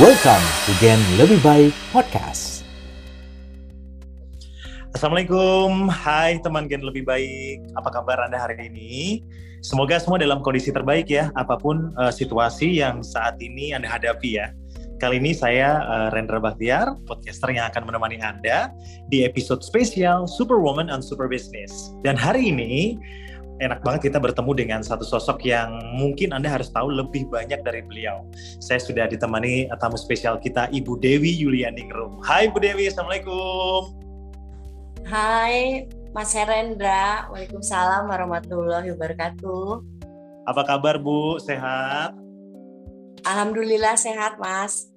Welcome to Gen Lebih Baik Podcast. Assalamualaikum, hai teman Gen Lebih Baik. Apa kabar Anda hari ini? Semoga semua dalam kondisi terbaik ya, apa pun uh, situasi yang saat ini Anda hadapi ya. Kali ini saya uh, Rendra Bahtiar, podcaster yang akan menemani Anda di episode spesial Superwoman and Super Business. Dan hari ini enak banget kita bertemu dengan satu sosok yang mungkin Anda harus tahu lebih banyak dari beliau. Saya sudah ditemani tamu spesial kita, Ibu Dewi Yulianingrum. Hai Bu Dewi, Assalamualaikum. Hai Mas Herendra, Waalaikumsalam warahmatullahi wabarakatuh. Apa kabar Bu, sehat? Alhamdulillah sehat Mas.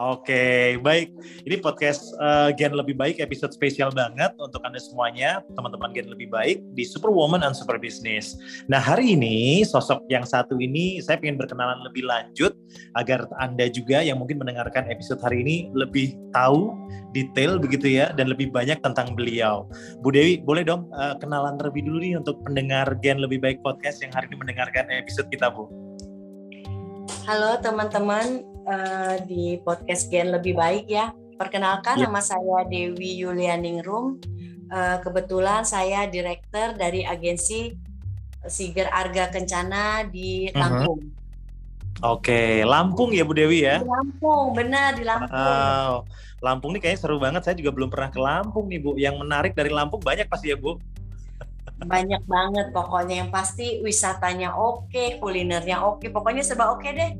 Oke, baik. Ini podcast uh, Gen Lebih Baik episode spesial banget untuk Anda semuanya, teman-teman Gen Lebih Baik di Superwoman and Super Business. Nah, hari ini sosok yang satu ini saya ingin berkenalan lebih lanjut agar Anda juga yang mungkin mendengarkan episode hari ini lebih tahu detail begitu ya dan lebih banyak tentang beliau. Bu Dewi, boleh dong uh, kenalan terlebih dulu nih untuk pendengar Gen Lebih Baik podcast yang hari ini mendengarkan episode kita, Bu. Halo teman-teman, uh, di podcast Gen Lebih Baik ya. Perkenalkan ya. nama saya Dewi Yulianingrum. Uh, kebetulan saya direktur dari agensi Siger Arga Kencana di mhm. Lampung. Uh -huh. Oke, Lampung ya Bu Dewi ya? Di Lampung, benar di Lampung. Wow. Lampung nih kayaknya seru banget. Saya juga belum pernah ke Lampung nih Bu. Yang menarik dari Lampung banyak pasti ya Bu? Banyak banget pokoknya. Yang pasti wisatanya oke kulinernya oke. Pokoknya serba oke deh.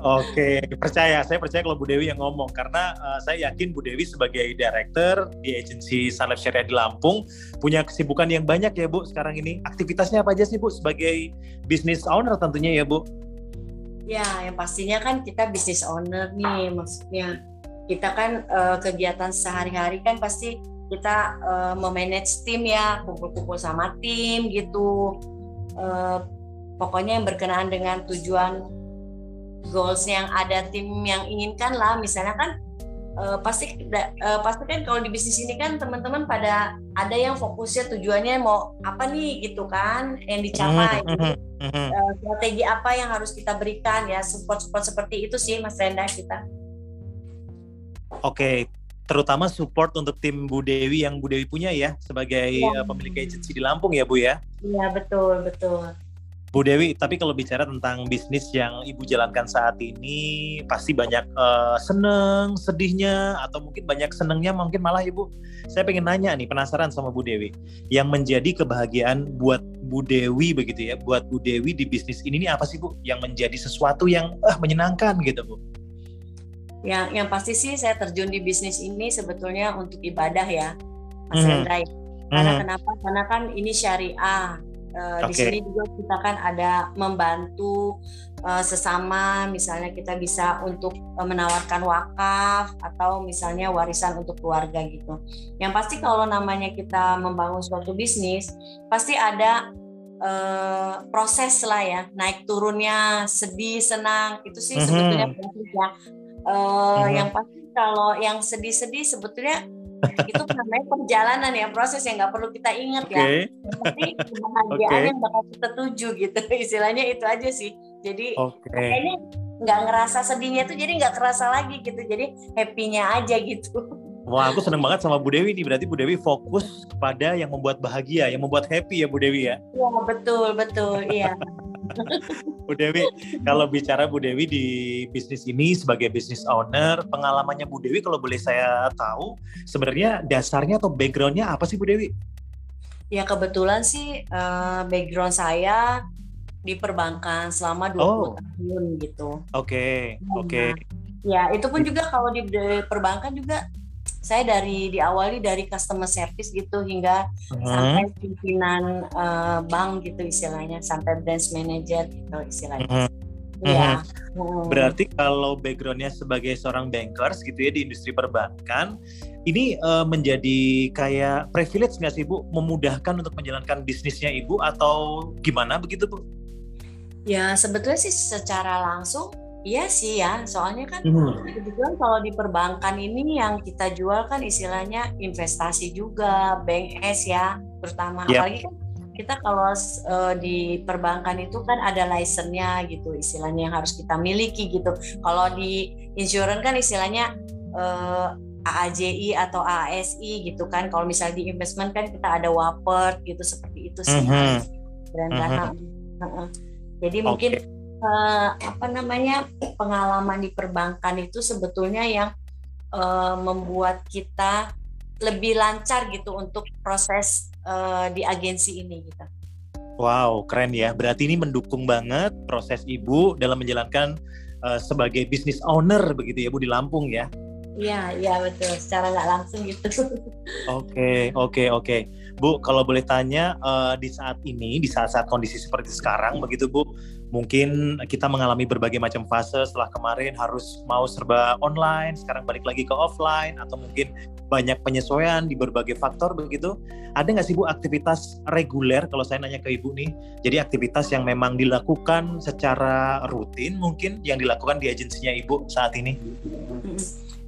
Oke percaya. Saya percaya kalau Bu Dewi yang ngomong. Karena uh, saya yakin Bu Dewi sebagai director di agensi Sunlife Syariah di Lampung punya kesibukan yang banyak ya Bu sekarang ini. Aktivitasnya apa aja sih Bu sebagai business owner tentunya ya Bu? Ya yang pastinya kan kita business owner nih. Maksudnya kita kan uh, kegiatan sehari-hari kan pasti kita uh, memanage tim ya kumpul-kumpul sama tim gitu. Uh, pokoknya yang berkenaan dengan tujuan goals yang ada tim yang inginkan lah. Misalnya kan uh, pasti uh, pasti kan kalau di bisnis ini kan teman-teman pada ada yang fokusnya tujuannya mau apa nih gitu kan yang dicapai. Gitu. uh, strategi apa yang harus kita berikan ya support support seperti itu sih Mas Renda kita. Oke, terutama support untuk tim Bu Dewi yang Bu Dewi punya ya sebagai ya. pemilik agensi di Lampung ya Bu ya. Iya betul betul. Bu Dewi, tapi kalau bicara tentang bisnis yang Ibu jalankan saat ini, pasti banyak uh, seneng, sedihnya, atau mungkin banyak senengnya, mungkin malah Ibu. Saya pengen nanya nih, penasaran sama Bu Dewi, yang menjadi kebahagiaan buat Bu Dewi begitu ya, buat Bu Dewi di bisnis ini nih apa sih Bu? Yang menjadi sesuatu yang uh, menyenangkan gitu Bu? Yang yang pasti sih saya terjun di bisnis ini sebetulnya untuk ibadah ya, Mas mm -hmm. Karena mm kenapa? Karena kan ini syariah. Uh, okay. Di sini juga kita kan ada membantu uh, sesama, misalnya kita bisa untuk uh, menawarkan wakaf atau misalnya warisan untuk keluarga gitu. Yang pasti kalau namanya kita membangun suatu bisnis, pasti ada uh, proses lah ya, naik turunnya, sedih, senang, itu sih mm -hmm. sebetulnya proses ya uh, hmm. yang pasti kalau yang sedih-sedih sebetulnya itu namanya perjalanan ya proses yang nggak perlu kita ingat okay. ya tapi kebahagiaan okay. yang bakal kita tuju gitu istilahnya itu aja sih jadi okay. kayaknya nggak ngerasa sedihnya tuh jadi nggak kerasa lagi gitu jadi happynya aja gitu Wah, aku seneng banget sama Bu Dewi nih. Berarti Bu Dewi fokus kepada yang membuat bahagia, yang membuat happy ya Bu Dewi ya? Iya, betul, betul. Iya. Bu Dewi, kalau bicara Bu Dewi di bisnis ini sebagai business owner, pengalamannya Bu Dewi kalau boleh saya tahu, sebenarnya dasarnya atau backgroundnya apa sih Bu Dewi? Ya kebetulan sih uh, background saya di perbankan selama 20 oh. tahun gitu. Oke, okay, oke. Okay. Ya, itu pun juga kalau di perbankan juga saya dari diawali dari customer service gitu hingga hmm. sampai pimpinan uh, bank gitu istilahnya sampai branch manager gitu istilahnya. Hmm. Ya. Hmm. Berarti kalau backgroundnya sebagai seorang bankers gitu ya di industri perbankan, ini uh, menjadi kayak privilege nggak sih Bu, memudahkan untuk menjalankan bisnisnya Ibu atau gimana begitu Bu? Ya sebetulnya sih secara langsung Iya sih ya, soalnya kan hmm. kebetulan kalau di perbankan ini yang kita jual kan istilahnya investasi juga, bank S ya, terutama yep. apalagi kan kita kalau uh, di perbankan itu kan ada license-nya gitu istilahnya yang harus kita miliki gitu. Kalau di insurance kan istilahnya uh, eh, AAJI atau AASI gitu kan. Kalau misalnya di investment kan kita ada WAPER gitu seperti itu sih. Mm -hmm. Dan mm -hmm. Jadi okay. mungkin uh, apa namanya pengalaman di perbankan itu sebetulnya yang uh, membuat kita lebih lancar gitu untuk proses uh, di agensi ini gitu. Wow, keren ya. Berarti ini mendukung banget proses Ibu dalam menjalankan uh, sebagai business owner begitu ya Bu di Lampung ya. Iya, iya betul. Secara nggak langsung gitu. Oke, oke, oke. Bu, kalau boleh tanya uh, di saat ini, di saat-saat kondisi seperti sekarang, begitu Bu, mungkin kita mengalami berbagai macam fase setelah kemarin harus mau serba online, sekarang balik lagi ke offline, atau mungkin banyak penyesuaian di berbagai faktor begitu. Ada nggak sih Bu aktivitas reguler kalau saya nanya ke Ibu nih? Jadi aktivitas yang memang dilakukan secara rutin mungkin yang dilakukan di agensinya Ibu saat ini?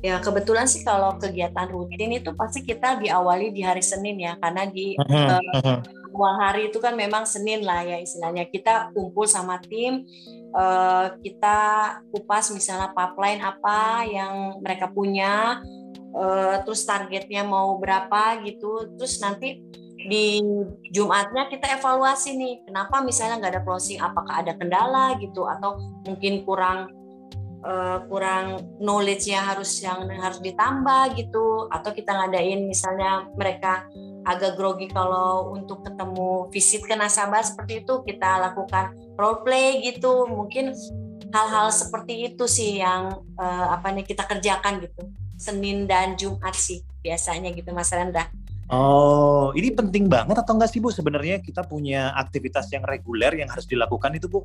Ya kebetulan sih kalau kegiatan rutin itu pasti kita diawali di hari Senin ya karena di uh, awal hari itu kan memang Senin lah ya istilahnya kita kumpul sama tim uh, kita kupas misalnya pipeline apa yang mereka punya uh, terus targetnya mau berapa gitu. Terus nanti di Jumatnya kita evaluasi nih kenapa misalnya nggak ada closing apakah ada kendala gitu atau mungkin kurang uh, kurang knowledge-nya harus yang harus ditambah gitu atau kita ngadain misalnya mereka agak grogi kalau untuk ketemu visit ke nasabah seperti itu kita lakukan role play gitu. Mungkin hal-hal seperti itu sih yang uh, apa nih kita kerjakan gitu Senin dan Jumat sih biasanya gitu Mas Rendra. Oh, ini penting banget atau enggak sih Bu sebenarnya kita punya aktivitas yang reguler yang harus dilakukan itu Bu?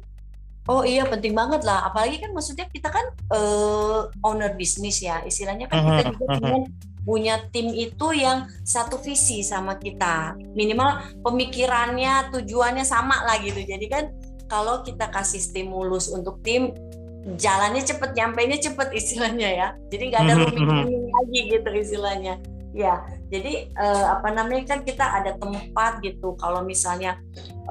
Oh iya penting banget lah, apalagi kan maksudnya kita kan uh, owner bisnis ya, istilahnya kan kita juga punya, punya tim itu yang satu visi sama kita, minimal pemikirannya, tujuannya sama lah gitu. Jadi kan kalau kita kasih stimulus untuk tim, jalannya cepet, nyampe nya cepet istilahnya ya. Jadi nggak ada rumit lagi gitu istilahnya. Ya, jadi uh, apa namanya kan kita ada tempat gitu. Kalau misalnya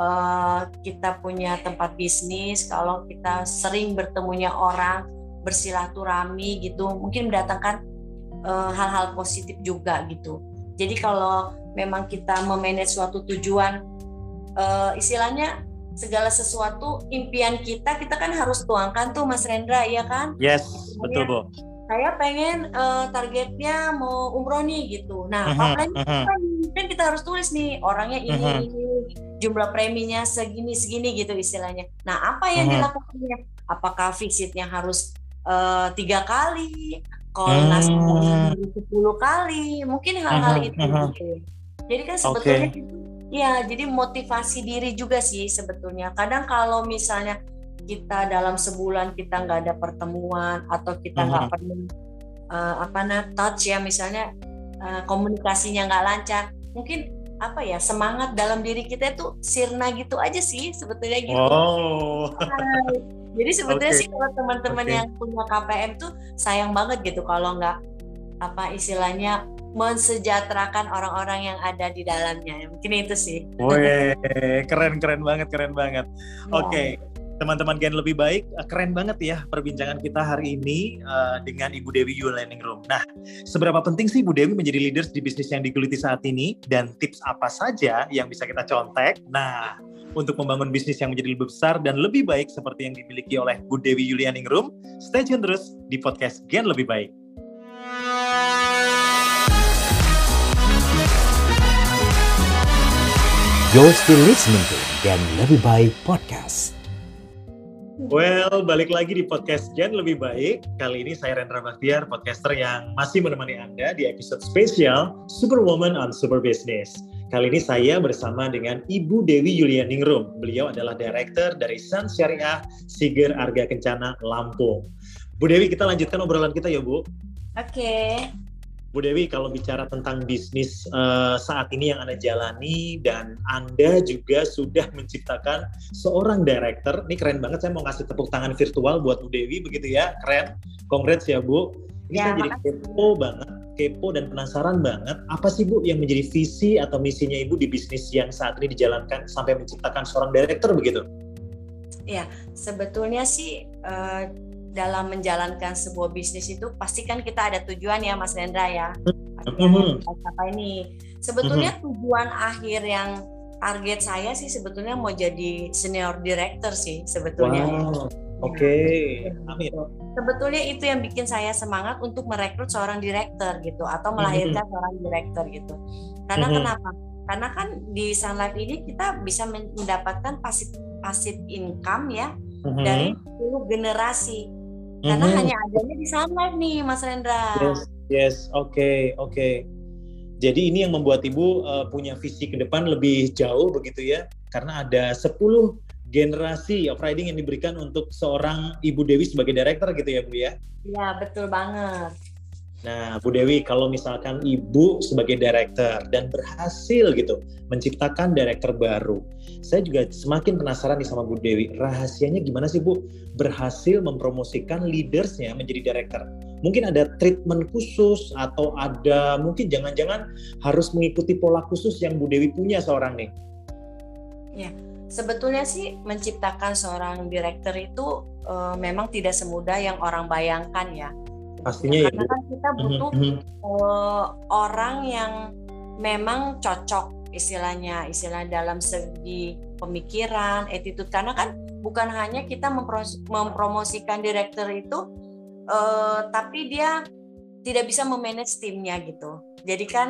uh, kita punya tempat bisnis, kalau kita sering bertemunya orang, bersilaturahmi gitu, mungkin mendatangkan uh, hal-hal positif juga gitu. Jadi kalau memang kita memanage suatu tujuan, uh, istilahnya segala sesuatu impian kita kita kan harus tuangkan tuh Mas Rendra ya kan? Yes, betul Bu saya pengen uh, targetnya mau umroh nih gitu. Nah, uh-huh, uh-huh. kan, kan kita harus tulis nih orangnya ini uh-huh. ini jumlah preminya segini segini gitu istilahnya. Nah, apa yang uh-huh. dilakukannya? Apakah visitnya harus uh, tiga kali, kolnas uh-huh. sepuluh kali, mungkin hal-hal uh-huh. itu. Uh-huh. Gitu. Jadi kan sebetulnya okay. Ya jadi motivasi diri juga sih sebetulnya. Kadang kalau misalnya kita dalam sebulan kita nggak ada pertemuan atau kita nggak uh -huh. pernah uh, apa nah touch ya misalnya uh, komunikasinya nggak lancar mungkin apa ya semangat dalam diri kita itu sirna gitu aja sih sebetulnya gitu. Oh. jadi sebetulnya okay. sih kalau teman-teman okay. yang punya KPM tuh sayang banget gitu kalau nggak apa istilahnya mensejahterakan orang-orang yang ada di dalamnya. Mungkin itu sih. Wih, keren keren banget, keren banget. Ya. Oke. Okay teman-teman Gen Lebih Baik, eh, keren banget ya perbincangan kita hari ini uh, dengan Ibu Dewi You Learning Room. Nah, seberapa penting sih Ibu Dewi menjadi leaders di bisnis yang digeluti saat ini dan tips apa saja yang bisa kita contek? Nah, untuk membangun bisnis yang menjadi lebih besar dan lebih baik seperti yang dimiliki oleh Bu Dewi Yulianing Room, stay tune terus di podcast Gen Lebih Baik. You're still listening to Gen Lebih Baik Podcast. Well, balik lagi di podcast Gen Lebih Baik. Kali ini saya Rendra Baktiar, podcaster yang masih menemani Anda di episode spesial Superwoman on Super Business. Kali ini saya bersama dengan Ibu Dewi Yulianingrum. Beliau adalah Director dari San Syariah Siger Arga Kencana, Lampung. Bu Dewi, kita lanjutkan obrolan kita ya, Bu. Oke. Okay. Bu Dewi, kalau bicara tentang bisnis uh, saat ini yang Anda jalani dan Anda juga sudah menciptakan seorang director, ini keren banget. Saya mau kasih tepuk tangan virtual buat Bu Dewi, begitu ya, keren. Congrats ya Bu. Ini ya, saya jadi kepo banget kepo dan penasaran banget apa sih Bu yang menjadi visi atau misinya Ibu di bisnis yang saat ini dijalankan sampai menciptakan seorang director begitu? Ya, sebetulnya sih uh, dalam menjalankan sebuah bisnis itu pasti kan kita ada tujuan ya Mas Rendra ya. Mm-hmm. Apa ini? Sebetulnya mm-hmm. tujuan akhir yang target saya sih sebetulnya mau jadi senior director sih sebetulnya. Wow. Oke, okay. amin. Sebetulnya itu yang bikin saya semangat untuk merekrut seorang director gitu atau melahirkan mm-hmm. seorang director gitu. Karena mm-hmm. kenapa? Karena kan di Sun Life ini kita bisa mendapatkan pasif pasif income ya mm-hmm. dari 10 generasi karena mm-hmm. hanya adanya di sana nih Mas Rendra. Yes, yes, oke, okay, oke. Okay. Jadi ini yang membuat Ibu uh, punya visi ke depan lebih jauh begitu ya. Karena ada 10 generasi of riding yang diberikan untuk seorang Ibu Dewi sebagai director gitu ya Bu ya. Iya, betul banget. Nah, Bu Dewi, kalau misalkan Ibu sebagai director dan berhasil gitu menciptakan director baru, saya juga semakin penasaran nih sama Bu Dewi. Rahasianya gimana sih Bu berhasil mempromosikan leadersnya menjadi director? Mungkin ada treatment khusus atau ada mungkin jangan-jangan harus mengikuti pola khusus yang Bu Dewi punya seorang nih. Ya, sebetulnya sih menciptakan seorang director itu uh, memang tidak semudah yang orang bayangkan ya pastinya ya, karena kan kita mhm, butuh mm-hmm. uh, orang yang memang cocok istilahnya istilah dalam segi pemikiran attitude karena kan bukan hanya kita mempromosikan direktur itu uh, tapi dia tidak bisa memanage timnya gitu jadi kan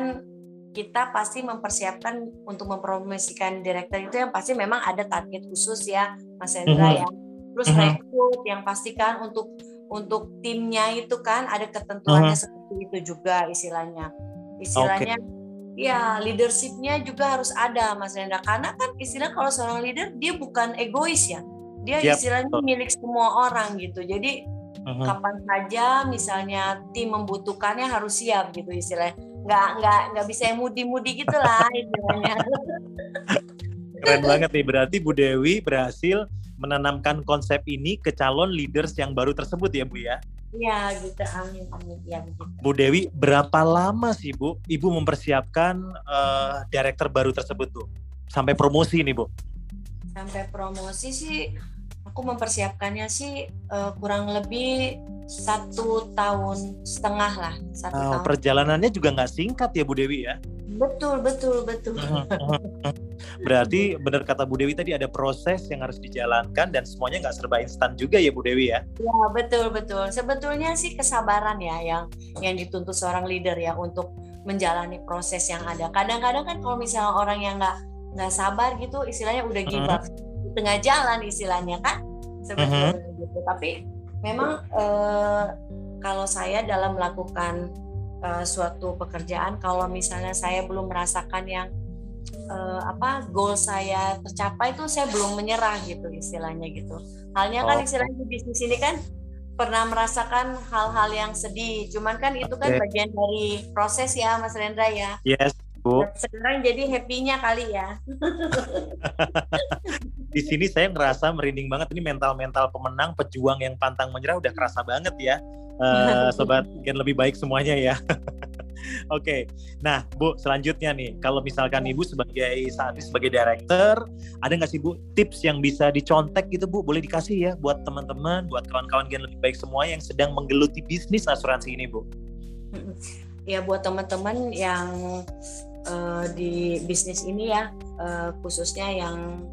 kita pasti mempersiapkan untuk mempromosikan direktur itu yang pasti memang ada target khusus ya Mas Hendra mm-hmm. ya terus mm-hmm. rekrut yang pastikan untuk untuk timnya itu kan ada ketentuannya uh -huh. seperti itu juga istilahnya. Istilahnya okay. ya leadershipnya juga harus ada Mas Rendra karena kan istilah kalau seorang leader dia bukan egois ya. Dia yep. istilahnya milik semua orang gitu. Jadi uh -huh. kapan saja misalnya tim membutuhkannya harus siap gitu istilahnya. Nggak nggak nggak bisa yang mudi-mudi gitu lah istilahnya. Keren banget nih berarti Bu Dewi berhasil menanamkan konsep ini ke calon leaders yang baru tersebut ya Bu ya? Iya gitu, amin amin ya gitu. Bu Dewi, berapa lama sih Bu Ibu mempersiapkan uh, director baru tersebut Bu? Sampai promosi ini Bu? Sampai promosi sih aku mempersiapkannya sih uh, kurang lebih satu tahun setengah lah. Satu oh, tahun. Perjalanannya juga nggak singkat ya Bu Dewi ya? Betul, betul, betul. Berarti benar kata Bu Dewi tadi ada proses yang harus dijalankan dan semuanya nggak serba instan juga ya Bu Dewi ya? Ya betul betul. Sebetulnya sih kesabaran ya yang yang dituntut seorang leader ya untuk menjalani proses yang ada. Kadang-kadang kan kalau misalnya orang yang nggak nggak sabar gitu, istilahnya udah give up di tengah jalan istilahnya kan sebetulnya uh-huh. gitu. Tapi memang eh, kalau saya dalam melakukan uh, suatu pekerjaan kalau misalnya saya belum merasakan yang uh, apa goal saya tercapai itu saya belum menyerah gitu istilahnya gitu halnya kan oh. istilahnya di bisnis ini kan pernah merasakan hal-hal yang sedih cuman kan itu kan okay. bagian dari proses ya Mas Rendra ya yes Bu. Sekarang jadi happy-nya kali ya. di sini saya ngerasa merinding banget ini mental-mental pemenang, pejuang yang pantang menyerah udah kerasa banget ya uh, sobat yang lebih baik semuanya ya. Oke, okay. nah Bu selanjutnya nih, kalau misalkan Ibu sebagai saat ini sebagai director, ada nggak sih Bu tips yang bisa dicontek gitu Bu, boleh dikasih ya buat teman-teman, buat kawan-kawan yang lebih baik semua yang sedang menggeluti bisnis asuransi ini Bu? Ya buat teman-teman yang uh, di bisnis ini ya, uh, khususnya yang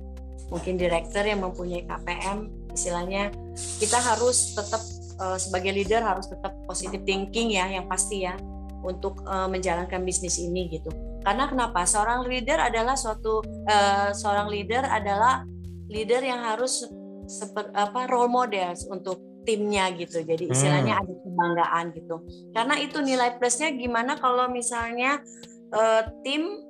mungkin director yang mempunyai KPM, istilahnya kita harus tetap uh, sebagai leader harus tetap positive thinking ya yang pasti ya untuk uh, menjalankan bisnis ini gitu. Karena kenapa? Seorang leader adalah suatu uh, seorang leader adalah leader yang harus seperti apa role model untuk timnya gitu. Jadi istilahnya hmm. ada kebanggaan gitu. Karena itu nilai plusnya gimana kalau misalnya uh, tim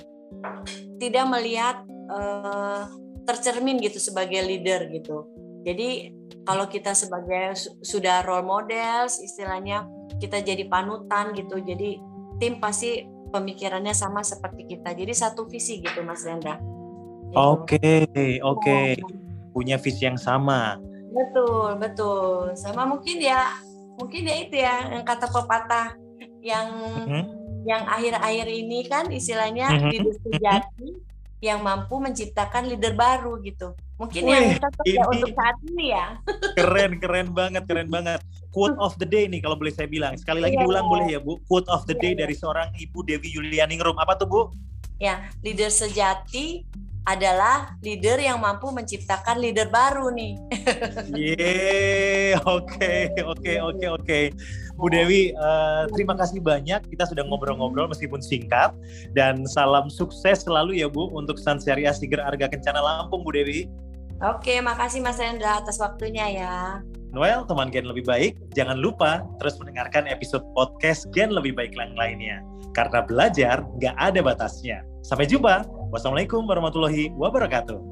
tidak melihat uh, tercermin gitu sebagai leader gitu. Jadi kalau kita sebagai sudah role models istilahnya kita jadi panutan gitu jadi tim pasti pemikirannya sama seperti kita jadi satu visi gitu Mas Rendra gitu. oke okay, oke okay. Iya. punya visi yang sama betul betul sama mungkin ya mungkin ya itu ya yang kata pepatah yang mm -hmm. yang akhir-akhir ini kan istilahnya mm -hmm. leader sejati yang mampu menciptakan leader baru gitu. Mungkin Wih, yang cocok ya untuk saat ini ya. Keren, keren banget, keren banget. Quote of the day nih kalau boleh saya bilang. Sekali lagi yeah, diulang yeah. boleh ya Bu? Quote of the day yeah. dari seorang Ibu Dewi Yulianingrum. Apa tuh Bu? Ya, leader sejati adalah leader yang mampu menciptakan leader baru nih. Yeay, oke, oke, oke, oke. Bu Dewi, uh, terima kasih banyak. Kita sudah ngobrol-ngobrol meskipun singkat. Dan salam sukses selalu ya Bu untuk San Syariah Siger Arga Kencana Lampung, Bu Dewi. Oke, makasih Mas Hendra atas waktunya ya. Noel, teman Gen Lebih Baik, jangan lupa terus mendengarkan episode podcast Gen Lebih Baik yang lainnya. Karena belajar nggak ada batasnya. Sampai jumpa. Wassalamualaikum warahmatullahi wabarakatuh.